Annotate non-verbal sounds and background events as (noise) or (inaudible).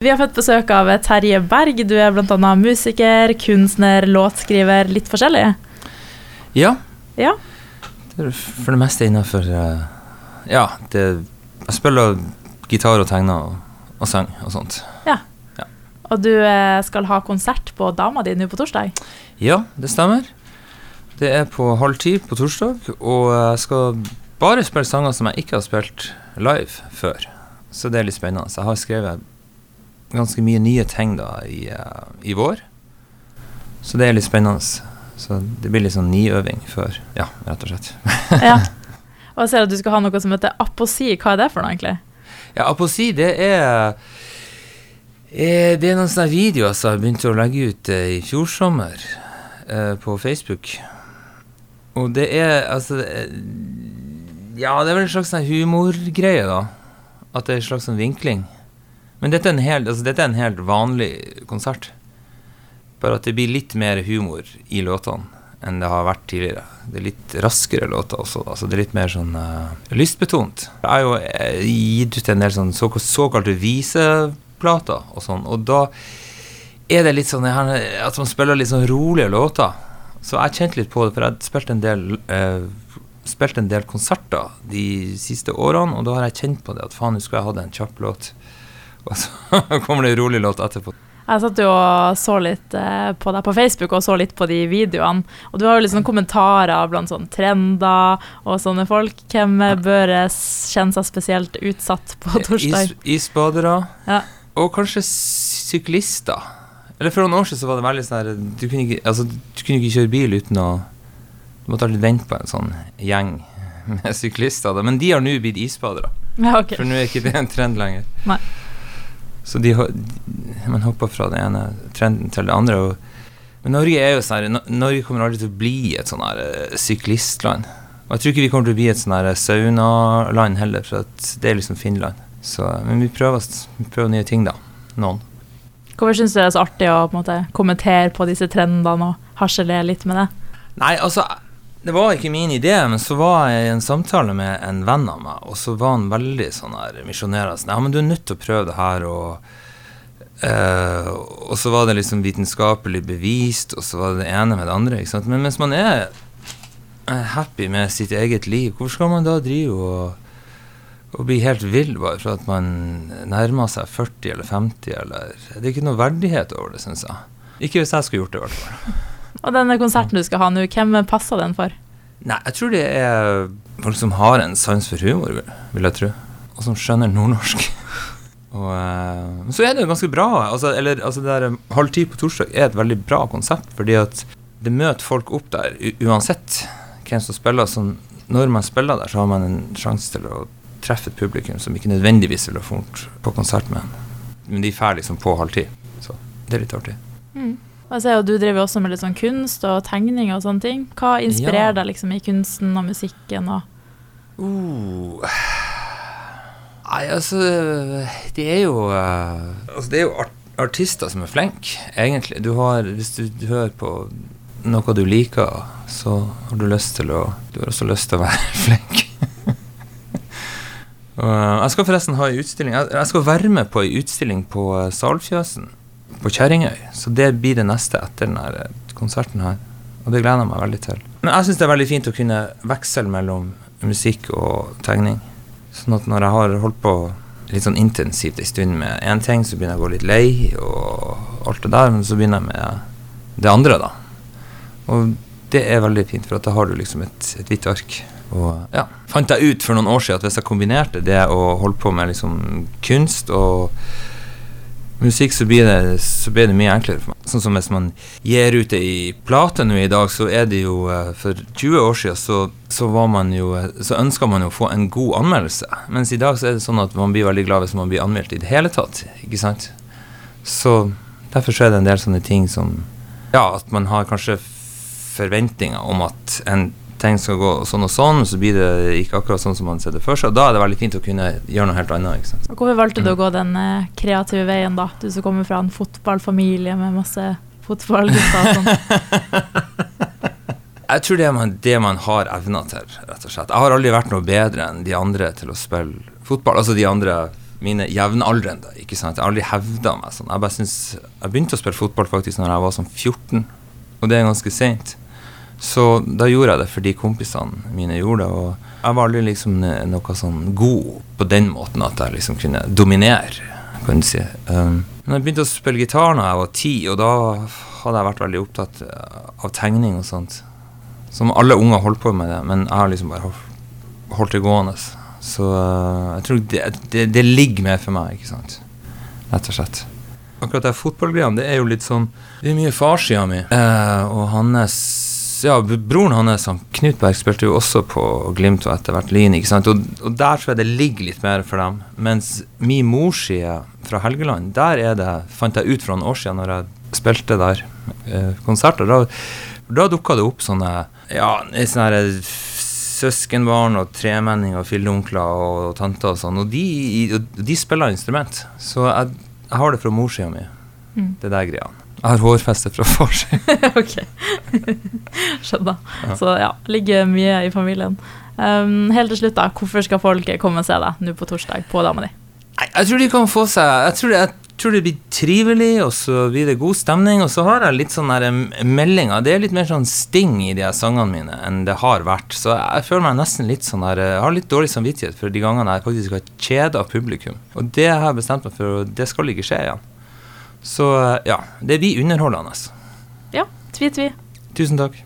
Vi har fått besøk av Terje Berg. Du er bl.a. musiker, kunstner, låtskriver, litt forskjellig? Ja. Ja. Det for det meste innafor uh, Ja, det Jeg spiller gitar og tegner og, og sang og sånt. Ja. ja. Og du eh, skal ha konsert på dama di nå på torsdag? Ja, det stemmer. Det er på halv ti på torsdag, og jeg skal bare spille sanger som jeg ikke har spilt live før. Så det er litt spennende. Så jeg har skrevet ganske mye nye ting da i, uh, i vår. Så det er litt spennende. Så det blir litt sånn niøving før, ja, rett og slett. (laughs) ja. Og jeg ser at du skal ha noe som heter aposi. Hva er det for noe, egentlig? Ja, aposi, det er eh, Det er noen sånne videoer som jeg begynte å legge ut eh, i fjor sommer eh, på Facebook. Og det er altså Ja, det er vel en slags sånn humorgreie, da. At det er en slags sånn vinkling. Men dette er, helt, altså dette er en helt vanlig konsert. Bare at det blir litt mer humor i låtene enn det har vært tidligere. Det er litt raskere låter også. Altså det er litt mer sånn uh, lystbetont. Jeg har jo uh, gitt ut en del sånn så, såkalte viseplater og sånn, og da er det litt sånn at man spiller litt sånn rolige låter. Så jeg kjente litt på det, for jeg har spilt en del uh, spilt en del konserter de siste årene, og da har jeg kjent på det at faen, nå skulle jeg hatt en kjapp låt. Og så (laughs) kommer det en rolig låt etterpå. Jeg satt jo og så litt eh, på deg på Facebook og så litt på de videoene. Og du har jo litt sånne kommentarer blant sånne trender og sånne folk. Hvem bør kjenne seg spesielt utsatt på (laughs) torsdag? Is, isbadere. Ja. Og kanskje syklister. Eller For noen år siden så var det veldig sånn du, kunne ikke, altså, du kunne ikke kjøre bil uten å Du måtte alltid vente på en sånn gjeng med syklister. Men de har nå blitt isbadere. Ja, okay. For nå er ikke det en trend lenger. Nei. Så de, man hopper fra den ene trenden til det andre. Og, men Norge er jo sånn Norge kommer aldri til å bli et sånn her uh, syklistland. Og jeg tror ikke vi kommer til å bli et sånn her saunaland heller, for det er liksom Finland. Så, men vi prøver, vi prøver nye ting, da. Noen. Hvorfor syns du det er så artig å på måte, kommentere på disse trendene og harselere litt med det? Nei, altså det var ikke min idé, men så var jeg i en samtale med en venn av meg, og så var han veldig sånn her misjonerende. Ja, men du er nødt til å prøve det her, og uh, Og så var det liksom vitenskapelig bevist, og så var det det ene med det andre. ikke sant? Men mens man er happy med sitt eget liv, hvorfor skal man da drive og, og bli helt vill bare for at man nærmer seg 40 eller 50, eller Det er ikke noe verdighet over det, syns jeg. Ikke hvis jeg skulle gjort det, i hvert fall. Og denne konserten du skal ha nå, hvem passer den for? Nei, jeg tror det er folk som har en sans for humor, vil jeg tro. Og som skjønner nordnorsk. (laughs) og uh, så er det jo ganske bra. Altså, eller, altså det der eh, Halv ti på torsdag er et veldig bra konsept, fordi at det møter folk opp der uansett hvem som spiller. Så når man spiller der, så har man en sjanse til å treffe et publikum som ikke nødvendigvis ville funnet på konsert med en. Men de drar liksom på halv ti, så det er litt artig. Mm. Ser jo Du driver også med litt sånn kunst og tegning og sånne ting. Hva inspirerer ja. deg liksom i kunsten og musikken? og uh. Nei, altså Det er jo uh, Altså, det er jo art artister som er flinke, egentlig. Du har, hvis du, du hører på noe du liker, så har du lyst til å Du har også lyst til å være (laughs) flink. uh, jeg skal forresten ha en utstilling Jeg, jeg skal være med på en utstilling på uh, Salfjøsen på Kjerringøy. Så det blir det neste etter denne eh, konserten her. Og det gleder jeg meg veldig til. Men jeg syns det er veldig fint å kunne veksle mellom musikk og tegning. Sånn at når jeg har holdt på litt sånn intensivt en stund med én ting, så begynner jeg å gå litt lei og alt det der, men så begynner jeg med det andre, da. Og det er veldig fint, for da har du liksom et, et hvitt ark. Og ja, fant jeg ut for noen år siden at hvis jeg kombinerte det å holde på med liksom kunst og musikk, så blir, det, så blir det mye enklere for meg. Sånn som hvis man gir ut ei plate nå i dag, så er det jo eh, For 20 år siden så, så jo Så ønska man jo å få en god anmeldelse. Mens i dag så er det sånn at man blir veldig glad hvis man blir anmeldt i det hele tatt. Ikke sant? Så derfor så er det en del sånne ting som Ja, at man har kanskje forventninger om at en ting skal gå sånn og sånn, så blir det ikke akkurat sånn som man ser det for seg. Da er det veldig fint å kunne gjøre noe helt annet. Ikke sant? Hvorfor valgte du å gå den eh, kreative veien, da? Du som kommer fra en fotballfamilie med masse fotballgutter og sånn. (laughs) Jeg tror det er man, det man har evner til, rett og slett. Jeg har aldri vært noe bedre enn de andre til å spille fotball. Altså de andre mine jevnaldrende. ikke sant? Jeg har aldri hevda meg sånn. Jeg bare synes, jeg begynte å spille fotball faktisk når jeg var sånn 14, og det er ganske seint. Så da gjorde jeg det fordi kompisene mine gjorde det. Og jeg var aldri liksom noe sånn god på den måten at jeg liksom kunne dominere, kan du si. Um, men jeg begynte å spille gitar da jeg var ti, og da hadde jeg vært veldig opptatt av tegning og sånt. Som alle unger holdt på med det, men jeg har liksom bare holdt det gående. Så uh, jeg tror det, det, det, ligger mer for meg, ikke sant. Rett og slett. Akkurat det fotballgreiene, det er jo litt sånn Det er mye farssida mi. Uh, og hans Ja, broren hans, han Knut Berg, spilte jo også på Glimt og etter hvert Lyn, ikke sant. Og, og, der tror jeg det ligger litt mer for dem. Mens min morsside fra Helgeland, der er det, fant jeg ut for noen år siden når jeg spilte der eh, konserter. Da, da dukka det opp sånne Ja, sånne søskenbarn og tremenninger og filleonkler og, og tanter og sånn. Og de, de, spiller instrument. Så jeg, jeg har det fra morssida mi, mm. det der greia. Jeg har hårfeste fra farsida. (laughs) ok. (laughs) Skjønner. Ja. Så ja, ligger mye i familien. Um, helt til slutt, da. Hvorfor skal folk komme og se deg nå på torsdag på dama di? Jeg tror de kan få seg Jeg tror, jeg tror det blir trivelig, og så blir det god stemning. Og så har jeg litt sånne meldinger. Det er litt mer sånn sting i de sangene mine enn det har vært. Så jeg føler meg nesten litt sånn der Jeg har litt dårlig samvittighet for de gangene jeg faktisk har kjeda publikum. Og det har jeg bestemt meg for, og det skal ikke skje igjen. Så ja, det blir underholdende. Ja, tvi-tvi. Tusen takk.